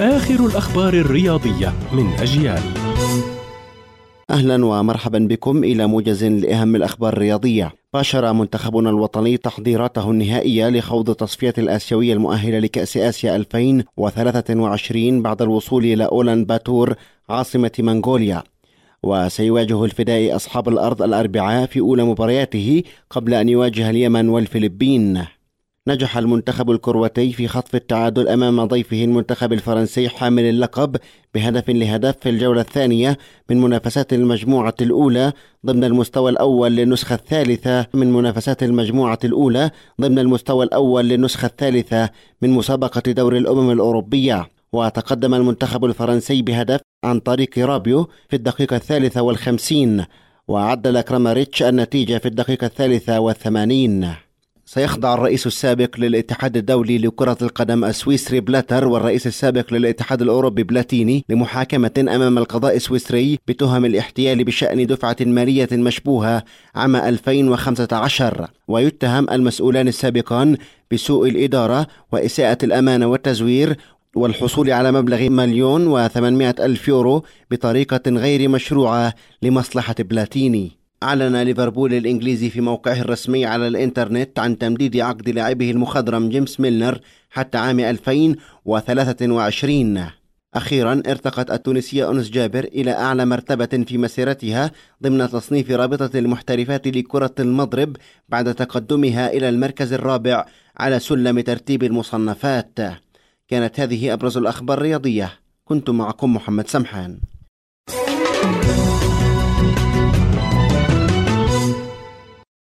آخر الأخبار الرياضية من أجيال. أهلا ومرحبا بكم إلى موجز لأهم الأخبار الرياضية. باشر منتخبنا الوطني تحضيراته النهائية لخوض تصفية الآسيوية المؤهلة لكأس آسيا 2023 بعد الوصول إلى أولان باتور عاصمة منغوليا. وسيواجه الفدائي أصحاب الأرض الأربعاء في أولى مبارياته قبل أن يواجه اليمن والفلبين. نجح المنتخب الكرواتي في خطف التعادل أمام ضيفه المنتخب الفرنسي حامل اللقب بهدف لهدف في الجولة الثانية من منافسات المجموعة الأولى ضمن المستوى الأول للنسخة الثالثة من منافسات المجموعة الأولى ضمن المستوى الأول للنسخة الثالثة من مسابقة دور الأمم الأوروبية. وتقدم المنتخب الفرنسي بهدف عن طريق رابيو في الدقيقة الثالثة والخمسين. وعدل كراماريتش النتيجة في الدقيقة الثالثة والثمانين. سيخضع الرئيس السابق للاتحاد الدولي لكرة القدم السويسري بلاتر والرئيس السابق للاتحاد الأوروبي بلاتيني لمحاكمة أمام القضاء السويسري بتهم الاحتيال بشأن دفعة مالية مشبوهة عام 2015 ويتهم المسؤولان السابقان بسوء الإدارة وإساءة الأمانة والتزوير والحصول على مبلغ مليون وثمانمائة ألف يورو بطريقة غير مشروعة لمصلحة بلاتيني. أعلن ليفربول الإنجليزي في موقعه الرسمي على الإنترنت عن تمديد عقد لاعبه المخضرم جيمس ميلنر حتى عام 2023 أخيرا ارتقت التونسية أنس جابر إلى أعلى مرتبة في مسيرتها ضمن تصنيف رابطة المحترفات لكرة المضرب بعد تقدمها إلى المركز الرابع على سلم ترتيب المصنفات. كانت هذه أبرز الأخبار الرياضية. كنت معكم محمد سمحان.